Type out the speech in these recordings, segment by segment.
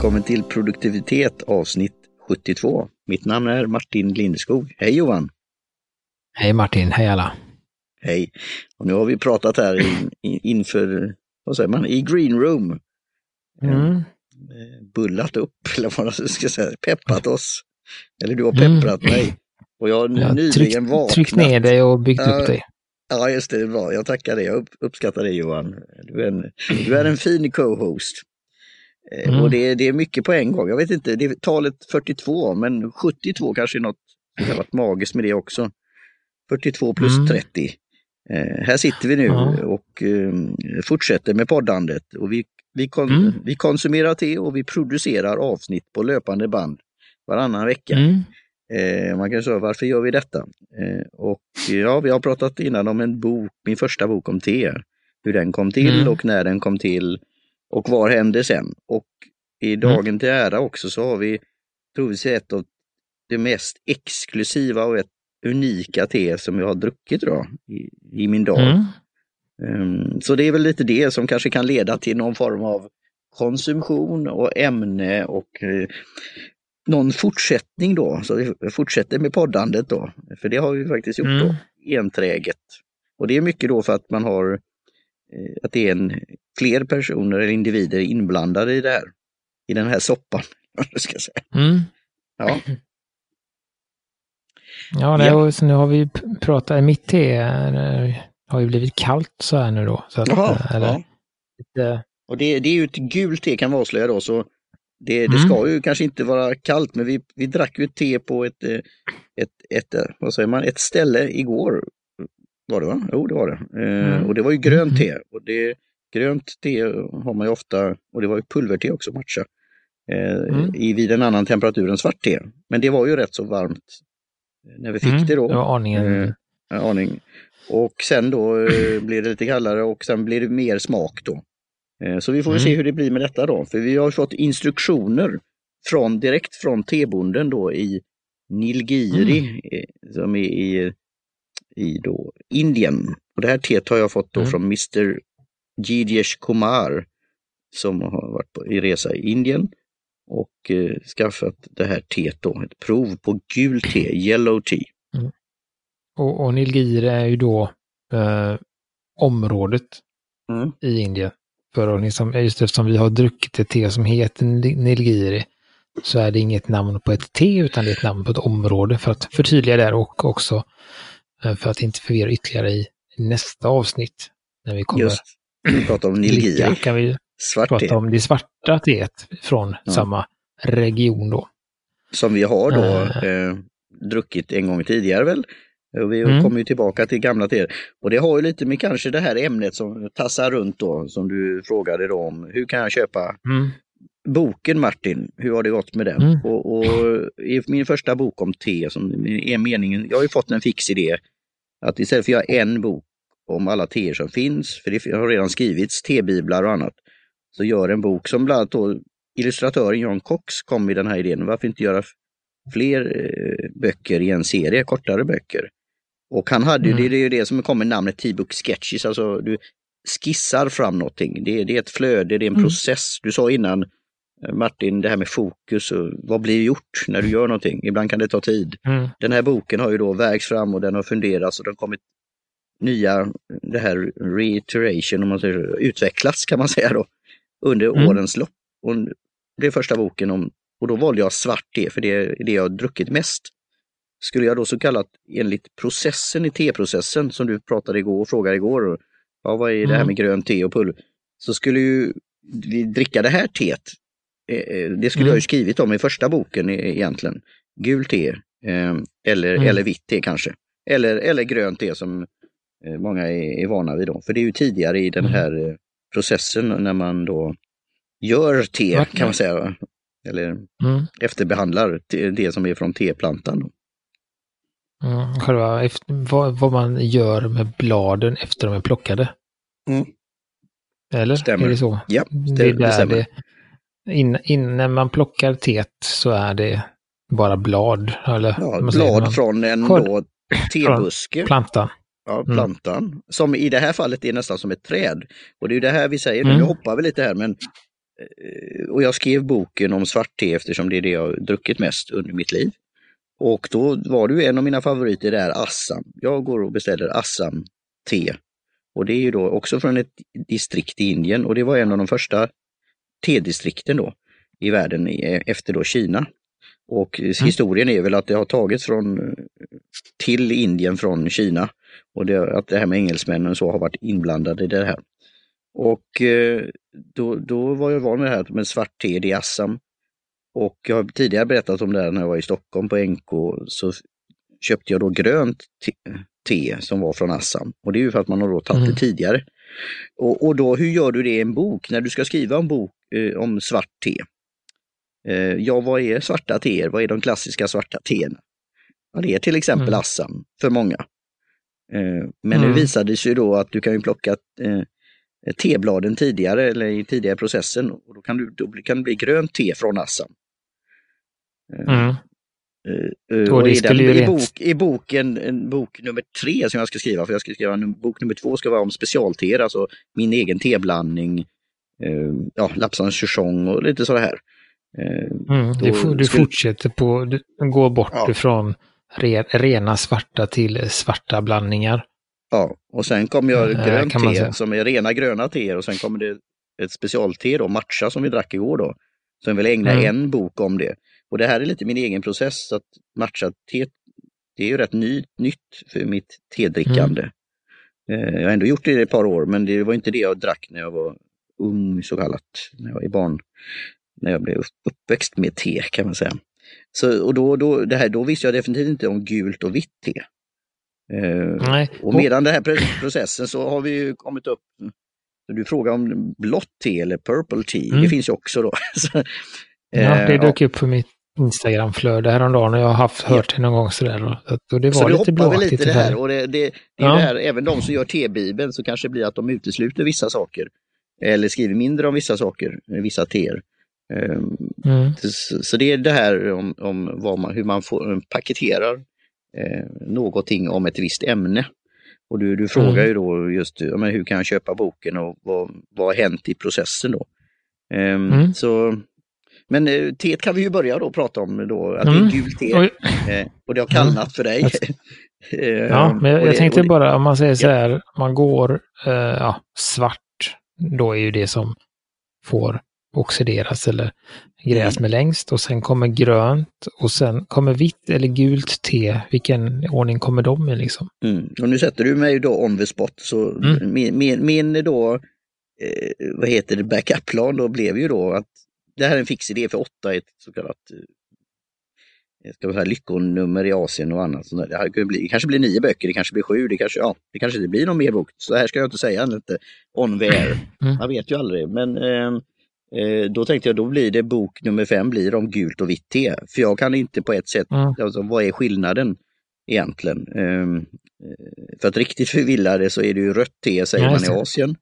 välkommen till produktivitet avsnitt 72. Mitt namn är Martin Lindeskog. Hej Johan! Hej Martin, hej alla! Hej! Och nu har vi pratat här in, in, inför, vad säger man, i green room. Mm. Eh, Bullat upp, eller vad man ska säga, peppat oss. Eller du har pepprat Mm. mig. Och jag har Jag nyligen tryckt, vaknat. tryckt ner dig och byggt Ja. upp dig. Ja, just det, det är bra. Jag tackar dig. Jag upp, uppskattar det Johan. Du är en, du är en fin co-host. Eh, Mm. Och det, är- det är mycket på en gång. Jag vet inte, det är talet 42, men 72 kanske är något har varit magiskt med det också. 42 plus Mm. 30. Eh, här sitter vi nu Ja. och eh, fortsätter med poddandet. Och vi, vi, kon, Mm. vi konsumerar te och vi producerar avsnitt på löpande band varannan vecka. Mm. Eh, man kan säga varför gör vi detta? Eh, och ja, vi har pratat innan om en bok, min första bok om te. Hur den kom till Mm. och när den kom till och vad hände sen? Och i Mm. dagen till ära också så har vi troligtvis ett av det mest exklusiva och ett unika te som jag har druckit då, i, i min dag. Mm. Ehm, Så det är väl lite det som kanske kan leda till någon form av konsumtion och ämne och eh, någon fortsättning då. Så vi fortsätter med poddandet då. För det har vi faktiskt gjort Mm. då, enträget. Och det är mycket då för att man har att det är en, fler personer eller individer inblandade i det här. I den här soppan. ska säga. Mm. Ja, Ja, det, Ja. så nu har vi pratat, mitt te eh, har ju blivit kallt så här nu då. Så att, Jaha, eh, eller, ja. lite, Och det, det är ju ett gult te kan vi avslöja då, så det, det Mm. ska ju kanske inte vara kallt, men vi, vi drack ju te på ett, eh, ett, ett, eh, vad säger man, ett ställe igår. Var det va? Jo, det var det. Eh, Mm. Och det var ju grönt te. Och det, grönt te har man ju ofta, och det var ju pulverte också, matcha, eh, Mm. i, vid en annan temperatur än svart te. Men det var ju rätt så varmt när vi fick mm, det då. det var aningen. Eh, aning. Och sen då eh, blir det lite kallare och sen blir det mer smak då. Eh, så vi får väl Mm. se hur det blir med detta då. För vi har fått instruktioner från, direkt från tebonden då i Nilgiri Mm. eh, som är i, i då Indien. Och det här teet har jag fått då Mm. från Mr. Gidesh Kumar som har varit på, i resa i Indien och eh, skaffat det här teet då, ett prov på gult te, yellow tea. Och, och Nilgiri är ju då eh, området Mm. i Indien. För att liksom, just eftersom vi har druckit ett te som heter Nil- Nilgiri så är det inget namn på ett te utan det är ett namn på ett område för att förtydliga där och också för att inte förvirra ytterligare i nästa avsnitt. När vi kommer Just, vi pratar om Nilgiri, kan vi svart te, prata om det svarta teet från Ja. samma region då. som vi har då Eh. eh, druckit en gång tidigare väl. Och vi Mm. kommer ju tillbaka till gamla teer. Och det har ju lite med kanske det här ämnet som tassar runt då, som du frågade då om. Hur kan jag köpa Mm. boken Martin? Hur har det gått med den? Mm. Och, och i min första bok om te, som är meningen, jag har ju fått en fix idé att istället för att göra en bok om alla teer som finns, för det har redan skrivits tebiblar och annat, så gör en bok som bland annat då illustratören John Cox kom med den här idén. Varför inte göra fler eh, böcker i en serie, kortare böcker? Och han hade ju, Mm. det, det är ju det som kommer namnet T-book sketches, alltså du skissar fram någonting. Det, det är ett flöde, det är en Mm. process. Du sa innan Martin, det här med fokus och vad blir gjort när du gör någonting? Ibland kan det ta tid. Mm. Den här boken har ju då vägts fram och den har funderats och den har kommit nya, det här reiteration, om man säger utvecklats kan man säga då, under Mm. årens lopp. Och det är första boken om, och då valde jag svart te för det är det jag har druckit mest. Skulle jag då så kallat enligt processen i teprocessen som du pratade igår och frågade igår, och, ja vad är det här Mm. med grönt te och pulver? Så skulle ju vi dricka det här teet, eh, eh, det skulle Mm. jag ju skrivit om i första boken e- egentligen. Gult te eh, eller, Mm. eller vitt te kanske. Eller, eller grönt te som eh, många är, är vana vid då. För det är ju tidigare i den Mm. här eh, processen när man då gör te Vart- kan man säga. Eller Mm. efterbehandlar te- det som är från teplantan. Mm. Själva vad, vad man gör med bladen efter de är plockade. Mm. Eller? Stämmer. Är det så? Ja, Det, är det där stämmer. det, in, in, när man plockar teet så är det bara blad. Eller, Ja, blad man? från en Skörd- då tebuske. plantan. Ja, Mm. plantan. Som i det här fallet är nästan som ett träd. Och det är det här vi säger, Mm. nu hoppar vi lite här, men och jag skrev boken om svart te eftersom det är det jag druckit mest under mitt liv. Och då var det ju en av mina favoriter där, Assam. Jag går och beställer Assam te. Och det är ju då också från ett distrikt i Indien och det var en av de första tedistrikten då i världen efter då Kina. Och mm. historien är väl att det har tagits från till Indien från Kina och det, att det här med engelsmännen så har varit inblandade i det här. Och eh, då, då var jag van med det här med svart te i Assam. Och jag har tidigare berättat om det här när jag var i Stockholm på NK, så köpte jag då grönt te, te som var från Assam. Och det är ju för att man har då tagit mm. det tidigare. Och, och då, hur gör du det i en bok? När du ska skriva en bok eh, om svart te. Eh, ja, vad är svarta teer? Vad är de klassiska svarta teerna? Ja, det är till exempel mm. Assam för många. Eh, men mm. nu visade det sig då att du kan ju plocka eh, tebladen tidigare eller i tidigare processen och då kan, du, då kan det bli grönt te från Assam. Eh, mm. Uh, och i, den, i, bok, i boken, en bok nummer tre som jag ska skriva, för jag ska skriva en bok nummer två ska vara om specialteer, alltså min egen teblandning, uh, ja, Lapsans Chuchong och lite sådär här. Uh, mm, du, du skulle... fortsätter på, du går bort ja. ifrån re, rena svarta till svarta blandningar. Ja, och sen kommer jag grönt te som är rena gröna teer och sen kommer det ett specialte då, matcha som vi drack igår då. Så jag vill ägna mm. en bok om det. Och det här är lite min egen process, att matcha-te, det är ju rätt ny, nytt för mitt tedrickande. Mm. Jag har ändå gjort det i ett par år, men det var inte det jag drack när jag var ung så kallat, när jag var barn. När jag blev uppväxt med te kan man säga. Så, och då, då, det här, då visste jag definitivt inte om gult och vitt te. Eh, Nej. Och medan den här processen så har vi ju kommit upp, du frågar om blått te eller purple tea, mm. det finns ju också då. så, Ja, det eh, dök upp på mitt Instagramflöde häromdagen och jag har haft, hört det någon gång sådär. Och det var så lite blåaktigt. lite det här och det, det, det är ja. det här, även de som gör tebibeln så kanske det blir att de utesluter vissa saker. Eller skriver mindre om vissa saker, vissa teer. Ehm, mm. Så, så, det är det här om, om man, hur man får, paketerar eh, någonting om ett visst ämne. Och du, du frågar mm. ju då just men hur kan jag köpa boken och vad, vad har hänt i processen då? Um, mm. Så men eh, teet kan vi ju börja då prata om då, att mm. det är gult te. Eh, och det har kallnat mm. för dig. eh, ja, men jag, jag det, tänkte bara om man säger så här, ja. man går eh, ja, svart, då är ju det som får oxideras eller gräs mm. med längst och sen kommer grönt och sen kommer vitt eller gult te. Vilken ordning kommer de i liksom? Mm. Och nu sätter du mig då on the spot så mm. min, min, min då, eh, vad heter det, backup-plan då blev ju då att det här är en fix idé för åtta, ett så kallat eh, ska säga, lyckonummer i Asien och annat. Så det, här kan bli, det kanske blir nio böcker, det kanske blir sju, det kanske, ja, det kanske inte blir någon mer bok. Så här ska jag inte säga, inte on the air. Mm. Man vet ju aldrig. Men eh, eh, då tänkte jag, då blir det bok nummer fem blir om gult och vitt te. För jag kan inte på ett sätt, mm. alltså, vad är skillnaden egentligen? Ehm, eh, för att riktigt förvilla så är det ju rött te säger man i Asien.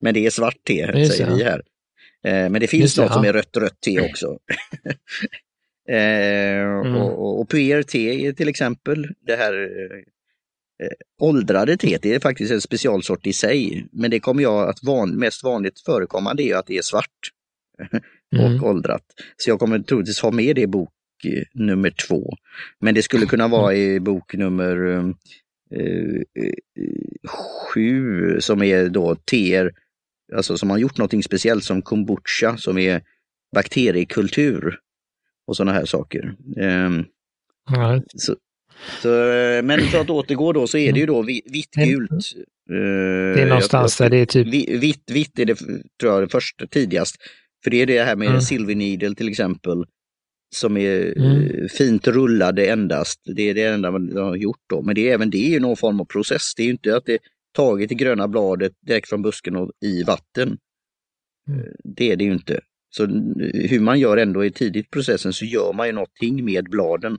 Men det är svart te, säger vi här. Eh, men det finns något som är rött rött te också. eh, mm. och, och, puer te till exempel, det här eh, åldrade teet, det är faktiskt en specialsort i sig. Men det kommer jag att van, mest vanligt förekommande är att det är svart och mm. åldrat. Så jag kommer troligtvis ha med det i bok nummer två. Men det skulle kunna vara i bok nummer eh sju som är då teer alltså som har gjort någonting speciellt som kombucha som är bakteriekultur och sådana här saker. Um, ja. så, så, eh, men för att återgå då så är det ju då vitt-gult. Uh, det är någonstans där det är typ... Vitt, vitt är det tror jag det första tidigast. För det är det här med mm. silver needle till exempel. Som är mm. fint rullade endast. Det är det enda man har gjort då. Men det är även det är någon form av process. Det är ju inte att det tagit det gröna bladet direkt från busken och i vatten. Mm. Eh, det är det ju inte. Så hur man gör ändå i tidigt processen så gör man ju någonting med bladen.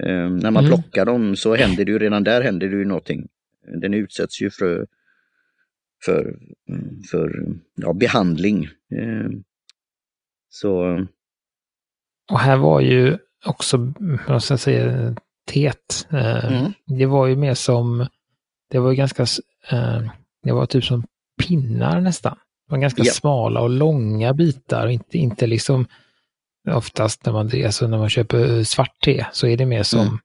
Um, när man mm. plockar dem så händer det ju redan där händer det ju någonting. Den utsätts ju för, för, för ja, behandling. Um, så... Och här var ju också, vad ska jag säga, tet. Uh, mm. Det var ju mer som det var ganska, eh, det var typ som pinnar nästan. De var ganska Ja. smala och långa bitar, inte, inte liksom oftast när man, alltså när man köper svart te så är det mer som, Mm.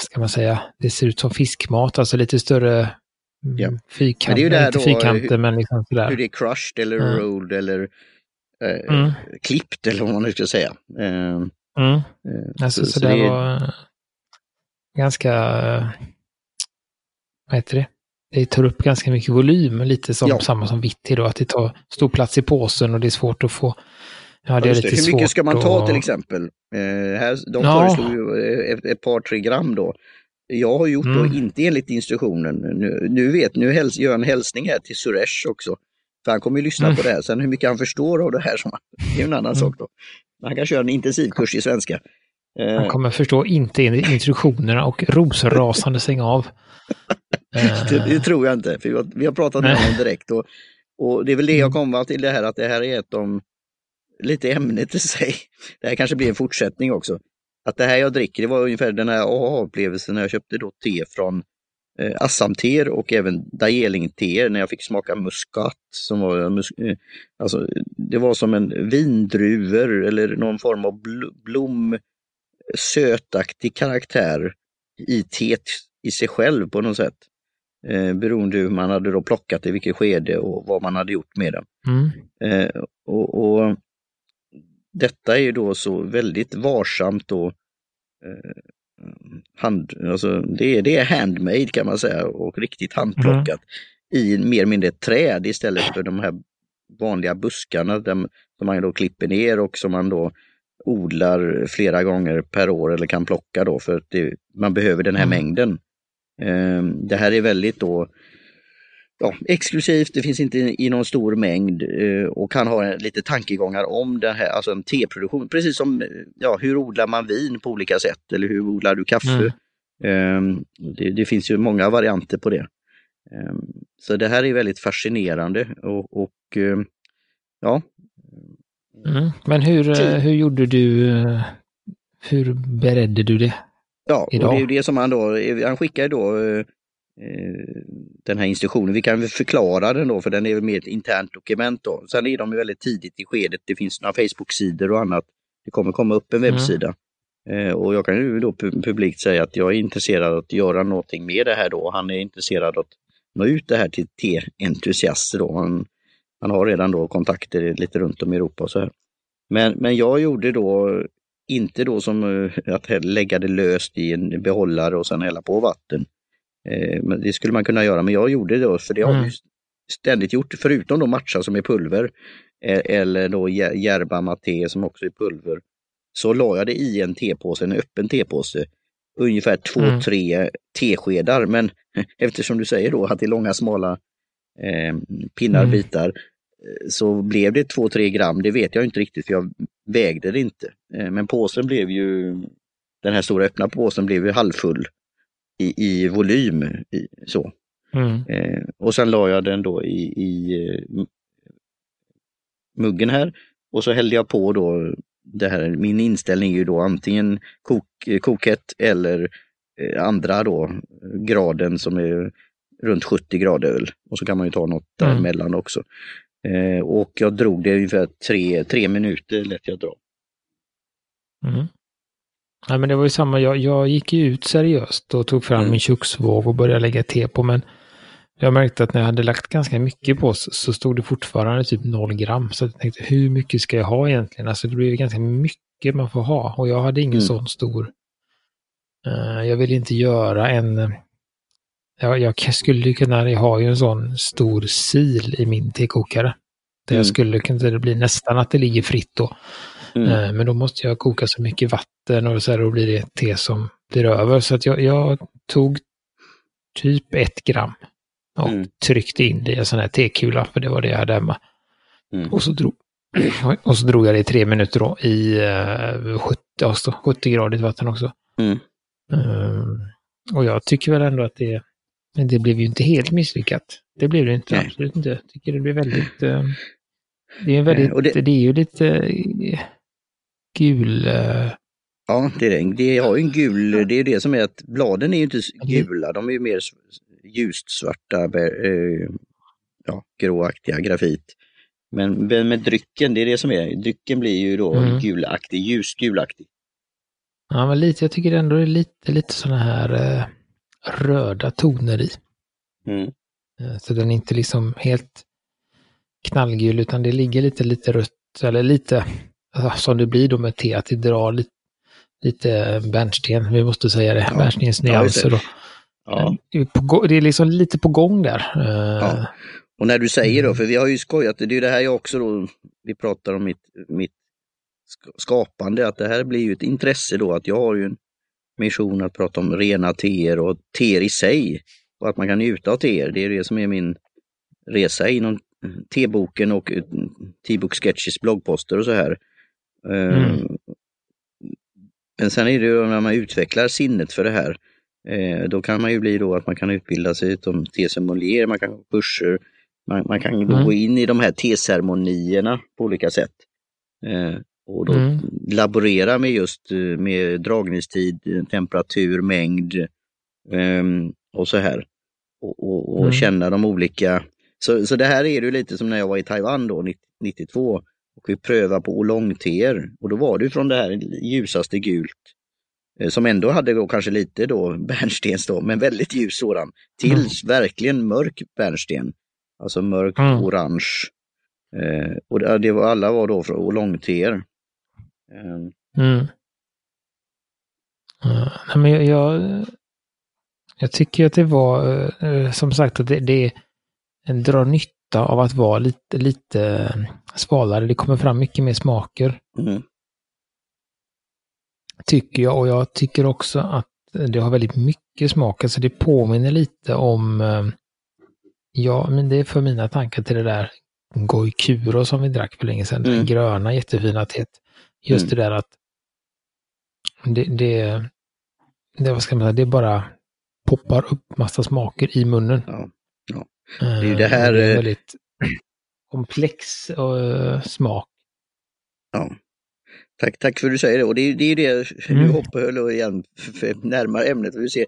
ska man säga, det ser ut som fiskmat, alltså lite större mm, Ja. Men det är ju där inte då, fyrkanter hur- men liksom sådär. Hur det är crushed eller Mm. rolled eller eh, Mm. klippt eller vad man nu ska säga. Eh, Mm. eh, Alltså, så, så det, det är- var eh, ganska, eh, vad heter det? Det tar upp ganska mycket volym, lite som Ja. samma som vitt då, att det tar stor plats i påsen och det är svårt att få. Ja, det är lite. Hur mycket ska man ta att- till exempel? Eh, här, de Ja. föreslog ju eh, ett, ett par, tre gram då. Jag har gjort då Mm. inte enligt instruktionen. Nu, nu vet, nu häls, gör jag en hälsning här till Suresh också. För han kommer ju lyssna Mm. på det här. Sen hur mycket han förstår av det här, som, det är en annan Mm. sak då. Han kan köra en intensivkurs i svenska. Eh, Han kommer förstå inte enligt instruktionerna och rosrasande stänga av. Eh, det, det tror jag inte, för vi har, vi har pratat med honom direkt. Och, och det är väl det jag Mm. kommer till det här, att det här är ett om lite ämnet i sig. Det här kanske blir en fortsättning också. Att det här jag dricker, det var ungefär den här aha-upplevelsen när jag köpte då te från eh, Assam-teer och även Darjeeling-teer när jag fick smaka muskat. Som var, mus, eh, alltså, det var som en vindruvor eller någon form av bl blom, sötaktig karaktär i teet i sig själv på något sätt. Eh, beroende hur man hade då plockat det, i vilket skede och vad man hade gjort med den. mm, Eh, och, och Detta är ju då så väldigt varsamt och eh, hand, alltså det, är, det är handmade kan man säga och riktigt handplockat i mer eller mindre träd istället för de här vanliga buskarna där, som man då klipper ner och som man då odlar flera gånger per år eller kan plocka då för att det, man behöver den här Mm. mängden. Eh, det här är väldigt då ja, exklusivt, det finns inte i någon stor mängd eh, och kan ha lite tankegångar om det här, alltså en teproduktion. Precis som, ja, hur odlar man vin på olika sätt eller hur odlar du kaffe? Mm. Eh, det, det finns ju många varianter på det. Eh, så det här är väldigt fascinerande och, och eh, ja, mm. Men hur, eh, hur gjorde du, hur beredde du det? Ja, och idag. det är ju det som han då, han skickar då eh, den här instruktionen. Vi kan väl förklara den då, för den är väl mer ett internt dokument då. Sen är de ju väldigt tidigt i skedet. Det finns några Facebook-sidor och annat. Det kommer komma upp en Mm. webbsida. Eh, och jag kan ju då pu- publikt säga att jag är intresserad av att göra någonting med det här då. Han är intresserad av att nå ut det här till te-entusiaster då. Han, han har redan då kontakter lite runt om i Europa och så här. Men, men jag gjorde då inte då som eh, att lägga det löst i en behållare och sen hälla på vatten. Eh, Men det skulle man kunna göra, men jag gjorde det för det har Mm. ständigt gjort, förutom då matcha som är pulver eh, eller då jä- yerba mate som också är pulver. Så la jag det i en tepåse, en öppen tepåse, ungefär två, Mm. tre teskedar. Men eftersom du säger då att det är långa smala eh, pinnar, Mm. bitar, eh, så blev det 2-3 gram, det vet jag inte riktigt för jag vägde det inte. Eh, Men påsen blev ju, den här stora öppna påsen blev ju halvfull i, i volym. I, så. Mm. Eh, och sen la jag den då i, i eh, muggen här och så hällde jag på då det här, min inställning är ju då antingen kok, eh, kokhett eller andra då graden som är runt 70 grader öl. Och så kan man ju ta något Mm. däremellan också. Eh, och jag drog det ungefär tre, tre minuter lät jag dra. Mm. Ja, men det var ju samma, jag, jag gick ju ut seriöst och tog fram Mm. min köksvåg och började lägga te på, men jag märkte att när jag hade lagt ganska mycket på så, stod det fortfarande typ noll gram. Så jag tänkte, hur mycket ska jag ha egentligen? Alltså det blir ju ganska mycket man får ha och jag hade ingen Mm. sån stor. eh, jag vill inte göra en, uh, jag, jag skulle kunna, jag har ju en sån stor sil i min tekokare. Där Mm. jag skulle kunna, det blir nästan att det ligger fritt då. Mm. Eh, Men då måste jag koka så mycket vatten och så här, då blir det te som blir över. Så att jag, jag tog typ ett gram och Mm. tryckte in det i en sån här tekula, för det var det jag hade hemma. Mm. Och så drog, och så drog jag det i tre minuter då i uh, 70, alltså 70 gradigt vatten också. Mm. Eh, och jag tycker väl ändå att det, men det blev ju inte helt misslyckat. Det blev det inte, Nej. absolut inte. Jag tycker det blev väldigt, eh, det är väldigt, och det- det, är ju lite eh, gul, eh, Ja, det, är det. det har ju en gul, det är det som är att bladen är ju inte gula, de är ju mer ljust svarta. Eh, ja, gråaktiga grafit. Men men med drycken, det är det som är, drycken blir ju då Mm. gulaktig, ljusgulaktig. Ja, men lite, jag tycker ändå det är lite, lite sådana här eh, röda toner i. Mm. Eh, Så den är inte liksom helt knallgul utan det ligger lite, lite rött eller lite som det blir då med te, att det drar lite, lite bärnsten, vi måste säga det, Ja. bärnstensnyanser. då. Ja. Det är liksom lite på gång där. Eh, Ja. Och när du säger då, Mm. för vi har ju skojat, det är ju det här jag också då, vi pratar om mitt, mitt sk- skapande, att det här blir ju ett intresse då, att jag har ju en mission att prata om rena teer och teer i sig. Och att man kan njuta av teer, det är det som är min resa inom teboken och eh, T-book Sketches bloggposter och så här. Mm. Men sen är det ju när man utvecklar sinnet för det här, eh, då kan man ju bli då att man kan utbilda sig som tesommelier, man kan gå kurser, man, man kan Mm. gå in i de här teceremonierna på olika sätt. Eh, och då Mm. laborera med just eh, med dragningstid, temperatur, mängd ehm, och så här. Och, och, och Mm. känna de olika. Så, så det här är ju lite som när jag var i Taiwan då, 90 92 och vi prövade på oolong-teer. Och då var det från det här ljusaste gult, eh, som ändå hade då kanske lite då bärnstens då, men väldigt ljus sådan, tills verkligen mörk bärnsten. Alltså mörk Mm. orange. Eh, och det, var, alla var då från oolong-teer. Eh, Mm. Ja, nej, men jag, jag, jag tycker att det var, eh, som sagt, att det, det drar nytta av att vara lite, lite svalare. Det kommer fram mycket mer smaker, mm, tycker jag. Och jag tycker också att det har väldigt mycket smak. Alltså det påminner lite om, eh, ja, men det är för mina tankar till det där Goikuro som vi drack för länge sedan. Mm. Den gröna jättefina teet. Just Mm. det där att det, det, det, vad ska man säga, det bara poppar upp massa smaker i munnen. ja. Det är ju det här, är en eh, väldigt komplex eh, smak. Ja. Tack, tack för att du säger det. Och det är, det är ju det, Mm. nu hoppar jag igen närmare ämnet. Du ser,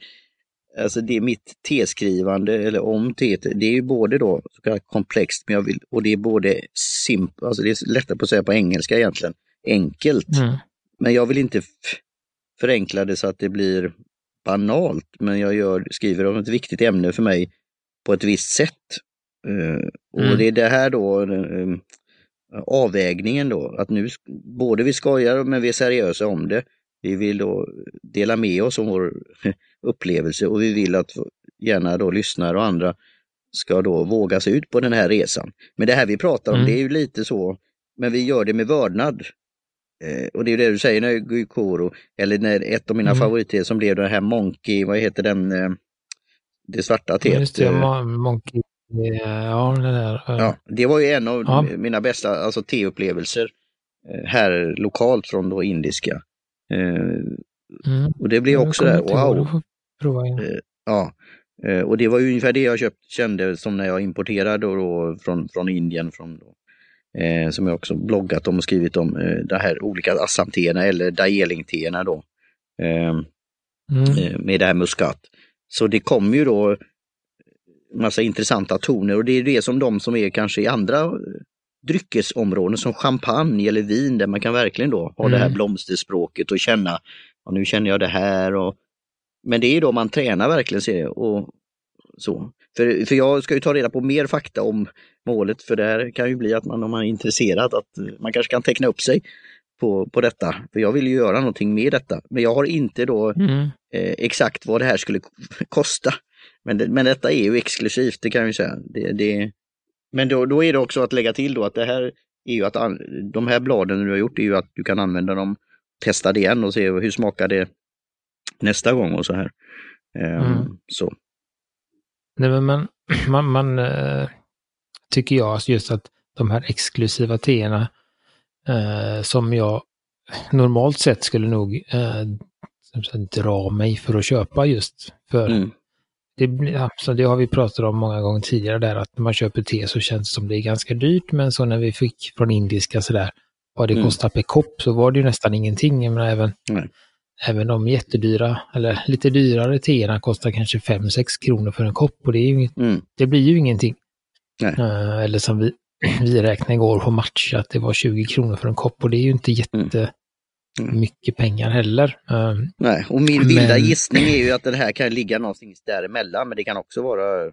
alltså det är mitt teskrivande, eller om teet, det är ju både då så kallat komplext, men jag vill, och det är både simpelt, alltså det är lättare på att säga på engelska egentligen, enkelt. Mm. Men jag vill inte förenkla det så att det blir banalt, men jag gör, skriver om ett viktigt ämne för mig på ett visst sätt. Eh, och Mm. det är det här då, eh, avvägningen då, att nu både vi skojar men vi är seriösa om det. Vi vill då dela med oss om vår upplevelse och vi vill att gärna då lyssnare och andra ska då våga sig ut på den här resan. Men det här vi pratar om, Mm. det är ju lite så, men vi gör det med vördnad. Eh, och det är det du säger när Guikoro, eller när ett av mina Mm. favoriter som blev den här Monkey, vad heter den, eh, det svarta teet. Just det, eh, Mon- Monkey. eh, Ja, den där. eh, Ja, det var ju en av Ja. mina bästa alltså, teupplevelser här lokalt från då indiska. Mm. och det blev också där, wow. prova igen. Ja, och det var ju ungefär det jag köpt, kände som när jag importerade då, då från, från Indien, från, då, eh, som jag också bloggat om och skrivit om, eh, de här olika Assam-teerna eller Darjeeling-teerna då. Eh, Mm. med det här muskat. Så det kommer ju då massa intressanta toner och det är det som de som är kanske i andra dryckesområden som champagne eller vin där man kan verkligen då ha det här Mm. blomsterspråket och känna, ja, nu känner jag det här. Och, men det är då man tränar verkligen ser jag, och så. För, för jag ska ju ta reda på mer fakta om målet för det här kan ju bli att man om man är intresserad att man kanske kan teckna upp sig på, på detta. För jag vill ju göra någonting med detta. Men jag har inte då Mm. eh, exakt vad det här skulle kosta. Men, det, men detta är ju exklusivt, det kan ju säga. Det, det, men då, då är det också att lägga till då att det här är ju att an, de här bladen du har gjort är ju att du kan använda dem, testa det igen och se hur smakar det nästa gång och så här. Ehm, Mm. Så. Nej, men man, man, man eh, tycker jag just att de här exklusiva teerna eh, som jag normalt sett skulle nog eh, dra mig för att köpa just för Mm. det, alltså det har vi pratat om många gånger tidigare där att när man köper te så känns det som det är ganska dyrt men så när vi fick från indiska sådär vad det Mm. kostar per kopp så var det ju nästan ingenting. Jag menar, även, Nej. även de jättedyra eller lite dyrare teerna kostar kanske 5-6 kronor för en kopp och det, är ju inget, Mm. det blir ju ingenting. Uh, eller som vi, vi räknade igår på match, att det var 20 kronor för en kopp och det är ju inte jätte... Mm. mycket pengar heller. Uh, Nej, och min vilda men... gissning är ju att det här kan ligga någonstans däremellan, men det kan också vara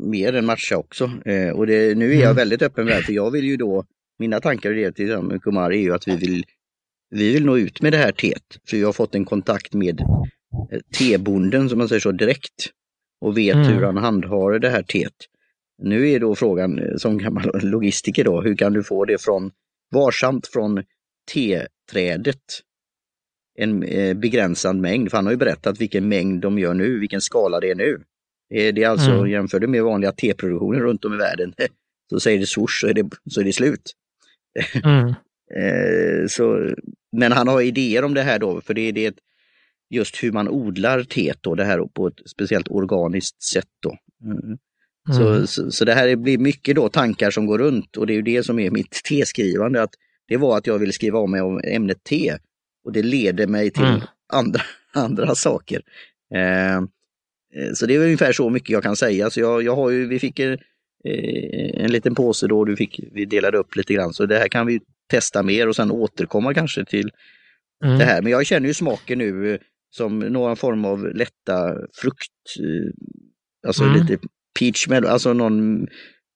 mer än matcha också. Uh, och det, nu är jag mm. väldigt öppen med det, för jag vill ju då, mina tankar i det till Kumar är ju att vi vill, vi vill nå ut med det här teet. För jag har fått en kontakt med eh, tebonden, som man säger så, direkt och vet mm. hur han handhar det här teet. Nu är då frågan eh, som gammal logistiker då, hur kan du få det från varsamt från T-trädet en eh, begränsad mängd? För han har ju berättat vilken mängd de gör nu, vilken skala det är nu. Det är alltså, mm. jämför du med vanliga T-produktioner runt om i världen, så säger det swoosh så är det, så är det slut. Mm. eh, så, men han har idéer om det här då, för det är det just hur man odlar teet då, det här på ett speciellt organiskt sätt. Då. Mm. Så, mm. så, så, det här blir mycket då tankar som går runt och det är ju det som är mitt teskrivande. Att det var att jag ville skriva om mig om ämnet te och det leder mig till mm. andra, andra saker. Eh, eh, så det är ungefär så mycket jag kan säga. Så jag, jag har ju, vi fick en, eh, en liten påse då, du fick, vi delade upp lite grann. Så det här kan vi testa mer och sen återkomma kanske till mm. det här. Men jag känner ju smaken nu som någon form av lätta frukt, alltså mm. lite peach melon, alltså någon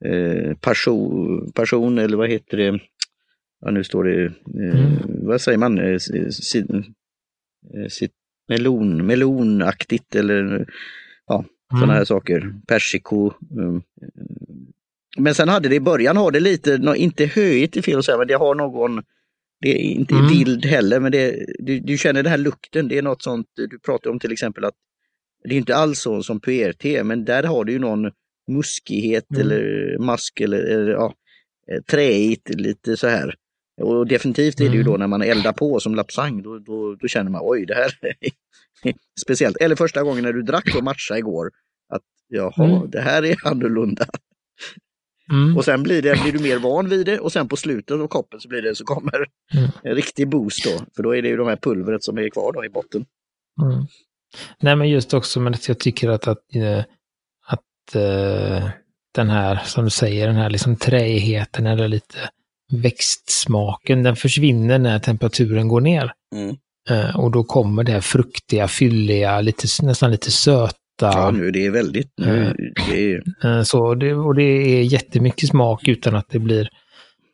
eh, passion, passion eller vad heter det? Ja, nu står det, eh, mm. vad säger man, eh, si, si, melon, melonaktigt eller ja, mm. sådana här saker. Persiko. Um, men sen hade det i början har det lite, inte höjt i fel att säga, men det har någon, det är inte mm. vild heller, men det, du, du, känner den här lukten, det är något sånt, du pratar om till exempel att det är inte alls så som PRT, men där har du ju någon muskighet mm. eller mask eller, eller ja, eh, träigt lite så här. Och definitivt är det ju då mm. när man eldar på som lapsang, då, då, då känner man oj det här är speciellt. Eller första gången när du drack och matcha igår, att jaha, mm. det här är annorlunda. Mm. Och sen blir, det, blir du mer van vid det och sen på slutet av koppen så blir det så kommer mm. en riktig boost då. För då är det ju de här pulvret som är kvar då i botten. Mm. Nej men just också men jag tycker att, att, eh, att uh, den här, som du säger, den här liksom träigheten eller lite växtsmaken, den försvinner när temperaturen går ner. Mm. Uh, och då kommer det här fruktiga, fylliga, lite, nästan lite söta. Ja, nu det är väldigt. Nu, det är... Så det, och det är jättemycket smak utan att det blir,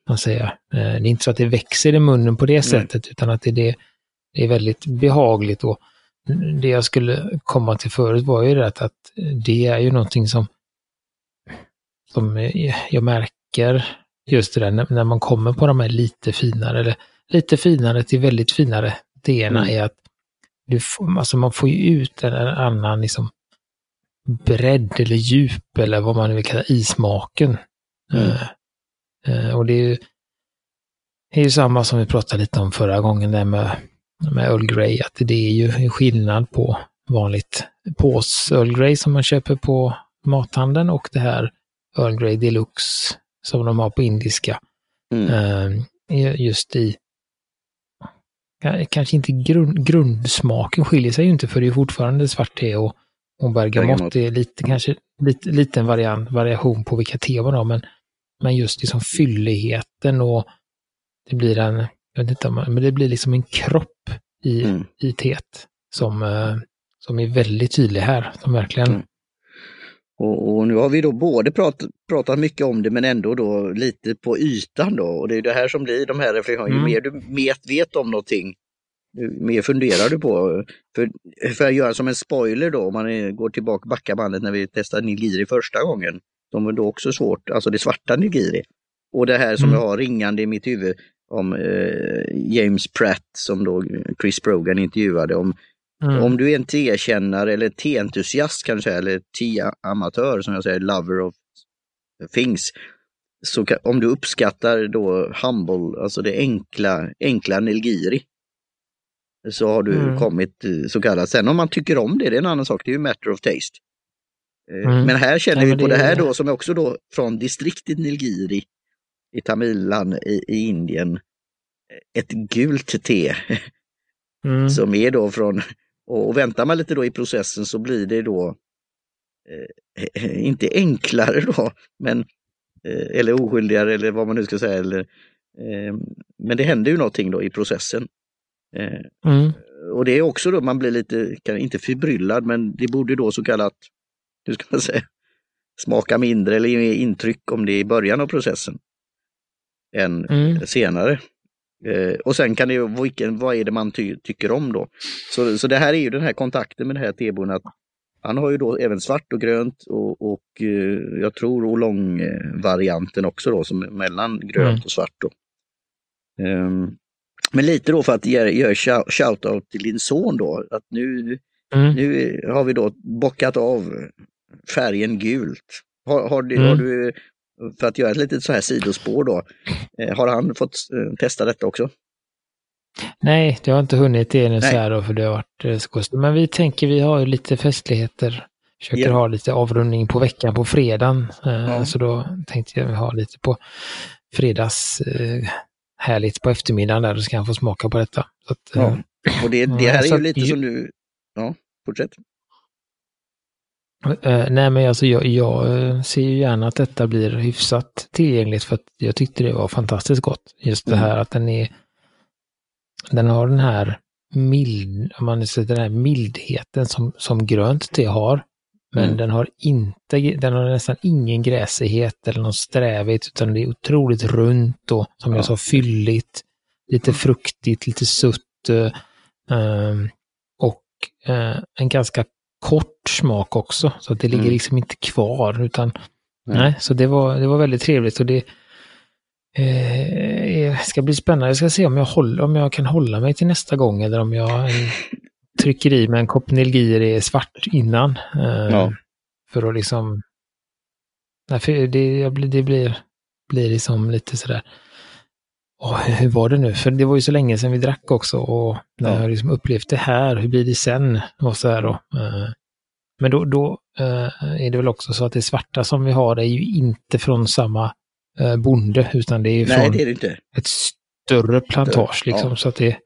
man säger, det är inte så att det växer i munnen på det sättet, utan att det, det, det är väldigt behagligt. Och, det jag skulle komma till förut var ju det att det är ju någonting som, som jag märker just det där när, man kommer på de här lite finare, eller lite finare till väldigt finare delarna mm. är att du får, alltså man får ju ut en, annan liksom bredd eller djup eller vad man nu vill kalla i smaken. Mm. Uh, uh, och det är ju, är ju samma som vi pratade lite om förra gången, där med med Earl Grey, att det är ju skillnad på vanligt pås Earl Grey som man köper på mathandeln och det här Earl Grey Deluxe som de har på indiska. Mm. Uh, just i, kanske inte grund, grundsmaken skiljer sig ju inte för det är fortfarande svart te och, och bergamott är lite, kanske lite, liten variant, variation på vilka te man har, men, men just liksom fylligheten och det blir en, jag vet inte om men det blir liksom en kropp i, mm. i teet som, eh, som är väldigt tydlig här. Som verkligen... Mm. Och, och, nu har vi då både prat, pratat mycket om det men ändå då lite på ytan då. Och det är det här som blir de här reflektionerna. Mm. Ju mer du vet, vet om någonting, ju mer funderar du på. För, för att göra som en spoiler då, om man är, går tillbaka, backar bandet när vi testade Nilgiri första gången. De var då också svårt, alltså det svarta Nilgiri. Och det här som mm. jag har ringande i mitt huvud, om eh, James Pratt som då Chris Brogan intervjuade om. Mm. Om du är en tekännare eller teentusiast kanske, eller teamatör som jag säger, lover of things. Så kan, om du uppskattar då humble, alltså det enkla, enkla Nilgiri. Så har du mm. kommit eh, så kallat. Sen om man tycker om det, det är en annan sak, det är ju matter of taste. Eh, mm. Men här känner ja, vi på det, det här då som är också då från distriktet Nilgiri i Tamilan i, i Indien ett gult te. Mm. Som är då från, och, väntar man lite då i processen så blir det då eh, inte enklare då, men eh, eller oskyldigare eller vad man nu ska säga. Eller, eh, men det händer ju någonting då i processen. Eh, Mm. och det är också då man blir lite, kan, inte förbryllad, men det borde då så kallat, hur ska man säga, smaka mindre eller ge intryck om det är i början av processen än Mm. senare. Eh, och sen kan det ju, vilken, vad är det man ty, tycker om då? Så, så det här är ju den här kontakten med den här tebon att han har ju då även svart och grönt och, och eh, jag tror oolong-varianten också då, som är mellan grönt Mm. och svart. Då. Ehm, men lite då för att göra gör shout- shout-out till din son då, att nu, Mm. nu har vi då bockat av färgen gult. Har, har, du, Mm. har du, för att göra ett litet så här sidospår då, eh, har han fått eh, testa detta också? Nej, det har inte hunnit det ännu så här då, för det har varit eh, konstigt. Men vi tänker, vi har ju lite festligheter. Försöker Ja. ha lite avrundning på veckan på fredagen. Ja. Så då tänkte jag ha lite på fredags härligt på eftermiddagen där, då ska han få smaka på detta. Att, Ja. Och det, det här är ju lite som du, ja, fortsätt. Eh, nej, men alltså jag, jag eh, ser ju gärna att detta blir hyfsat tillgängligt för att jag tyckte det var fantastiskt gott. Just det Mm. här att den är, den har den här mild, om man säger den här mildheten som, som grönt te har. Men Mm. den har inte, den har nästan ingen gräsighet eller någon strävhet utan det är otroligt runt och som Ja. jag sa fylligt, lite fruktigt, lite sutt. ehm, och eh, en ganska kort smak också, så att det ligger Mm. liksom inte kvar utan Nej. nej, så det var, det var väldigt trevligt och det eh, ska bli spännande. Jag ska se om jag, håller, om jag kan hålla mig till nästa gång eller om jag eh, trycker i mig en kopp Nilgiri svart innan. eh, Ja. För att liksom... Nej, för det, det blir, blir liksom lite sådär... Åh, hur var det nu? För det var ju så länge sedan vi drack också och när Ja. jag liksom upplevt det här, hur blir det sen? Och så här då. Eh, Men då, då eh, är det väl också så att det svarta som vi har är ju inte från samma eh, bonde, utan det är ju Nej, från det är det ett större plantage liksom. Ja. Så att det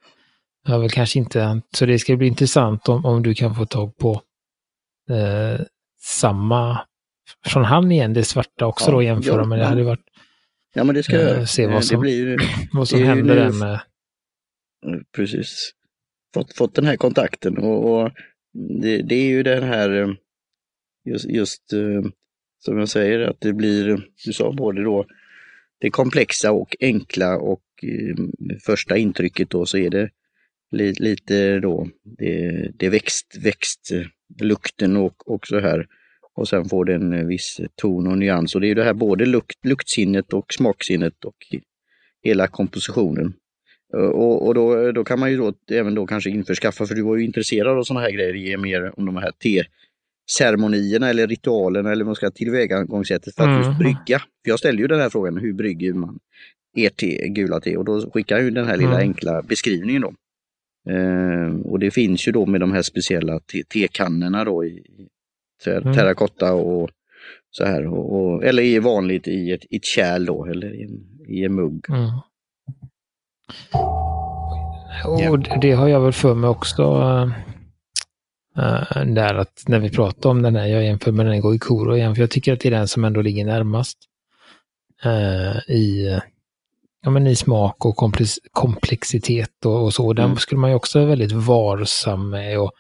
är väl kanske inte, så det ska bli intressant om, om du kan få tag på eh, samma från han igen, det svarta också Ja, då jämföra, ja, men det hade varit Ja, men det ska Eh, jag göra. se vad Eh, som- Det blir ju, vad som händer nu- där med eh, precis, fått, fått den här kontakten och, och det, det är ju den här, eh, just, just eh, som jag säger, att det blir, du sa både då, det komplexa och enkla och eh, första intrycket då så är det li, lite då, det, det växt, växtlukten och, och så här. Och sen får det en viss ton och nyans och det är ju det här både lukt, luktsinnet och smaksinnet och hela kompositionen. Eh, Och, och då, då kan man ju då även då kanske införskaffa, för du var ju intresserad av sådana här grejer, ge mer om de här te-ceremonierna eller ritualerna eller man ska tillvägagångssättet för att Mm. just brygga. För jag ställde ju den här frågan, hur brygger man ert te, gula te? Och då skickar jag ju den här lilla Mm. enkla beskrivningen då. Eh, och det finns ju då med de här speciella te- tekannorna då i i ter- Mm. terrakotta och så här. Och, och, eller i vanligt i ett, i ett kärl då, eller i en, i en mugg. Mm. Och det- har jag väl för mig också. äh, där att när vi pratar om den här, jag jämför med den Goikuro igen, för jag tycker att det är den som ändå ligger närmast äh, i, ja, men i smak och komplex, komplexitet och, och så. Den Mm. skulle man ju också vara väldigt varsam med. Och,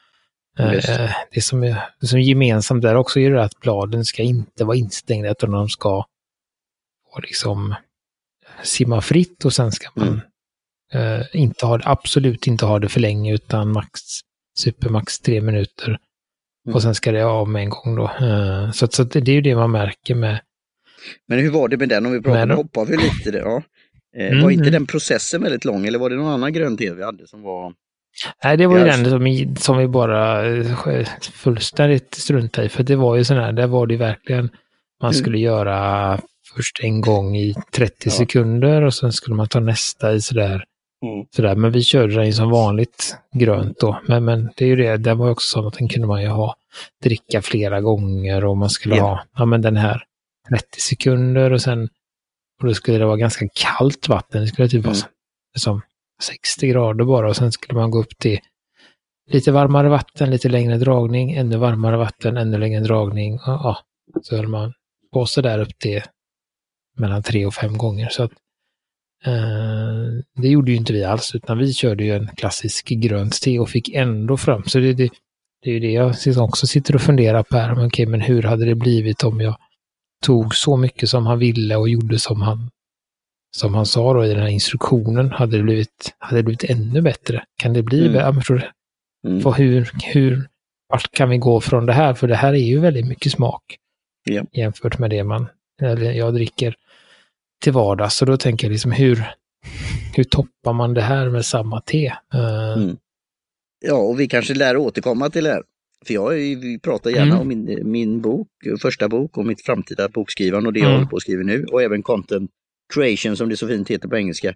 äh, det, som är, det som är gemensamt där också är det att bladen ska inte vara instängda utan de ska och liksom simma fritt och sen ska man Mm. Eh, inte ha, absolut inte ha det för länge utan max, supermax tre minuter. Mm. Och sen ska det av med en gång då. Eh, så att, så att det är ju det man märker med. Men hur var det med den om vi pratar, då- hoppar vi lite där. Ja. Eh, Mm, var inte mm. den processen väldigt lång eller var det någon annan grön te vi hade som var... Nej, det var ju den som, som vi bara fullständigt struntade i. För det var ju sån här, där var det verkligen, man Mm. skulle göra först en gång i 30 Ja. sekunder och sen skulle man ta nästa i sådär Mm. Sådär, men vi körde den som vanligt grönt då. Men, men det är ju det, den var ju också så att den kunde man ju ha, dricka flera gånger och man skulle Ja. ha, ja men den här 30 sekunder och sen, och då skulle det vara ganska kallt vatten. Det skulle typ vara Mm. som- som 60 grader bara och sen skulle man gå upp till lite varmare vatten, lite längre dragning, ännu varmare vatten, ännu längre dragning. Och, ja, så höll man på så där upp till mellan tre och fem gånger. Så att, det gjorde ju inte vi alls, utan vi körde ju en klassisk grönt te och fick ändå fram. Så det, det, det är ju det jag också sitter och funderar på här. Men, okej, men hur hade det blivit om jag tog så mycket som han ville och gjorde som han, som han sa då i den här instruktionen? Hade det blivit, hade det blivit ännu bättre? Kan det bli? Mm. Jag tror, Mm. för hur, hur, vart kan vi gå från det här? För det här är ju väldigt mycket smak Ja. jämfört med det man, eller jag dricker till vardags. Så då tänker jag liksom hur, hur toppar man det här med samma te? Eh, Mm. Ja, och vi kanske lär återkomma till det här. För jag vi pratar gärna Mm. om min, min bok, första bok och mitt framtida bokskrivande och det jag Mm. håller på att skriva nu och även content creation som det så fint heter på engelska.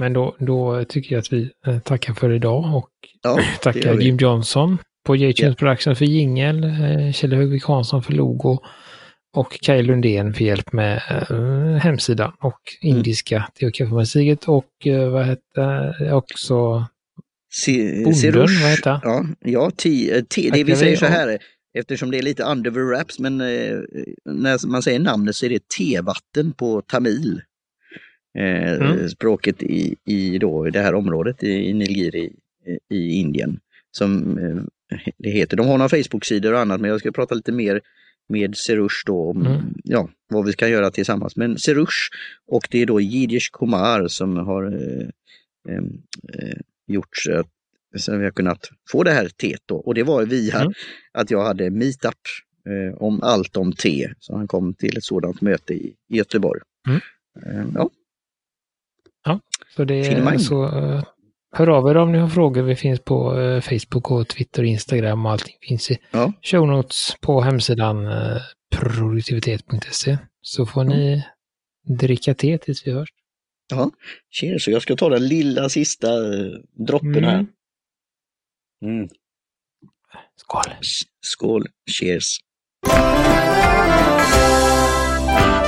Men då, då tycker jag att vi eh, tackar för idag och Ja, tackar. Jim Johnson på J-Tunes Ja. Production för jingel, eh, Kjell Högvik Hansson för logo och Kaj Lundén för hjälp med eh, hemsidan och Mm. indiska te och kaffemagasinet och eh, vad hette också Se- Bonden, vad han? Ja, ja te, eh, te, det vi säger så här, eftersom det är lite under the wraps, men eh, när man säger namnet så är det tevatten på tamil. Eh, Mm. Språket i, i då, det här området i, i Nilgiri i, i Indien. Som eh, det heter. De har några Facebook-sidor och annat, men jag ska prata lite mer med Serush då om Mm. ja, vad vi ska göra tillsammans. Men Serush och det är då Jiddisch Kumar som har eh, eh, gjort så att vi har kunnat få det här teet då. Och det var via Mm. att jag hade meetup eh, om allt om te. Så han kom till ett sådant möte i, i Göteborg. Mm. Eh, ja, Så det är så, eh, hör av er om ni har frågor. Vi finns på eh, Facebook och Twitter och Instagram och allting finns i Ja. show notes på hemsidan eh, produktivitet.se. Så får ni dricka te tills vi hörs. ja. Cheers, jag ska ta den lilla sista eh, droppen Mm. här. Mm. Skål! Skål, cheers. Thank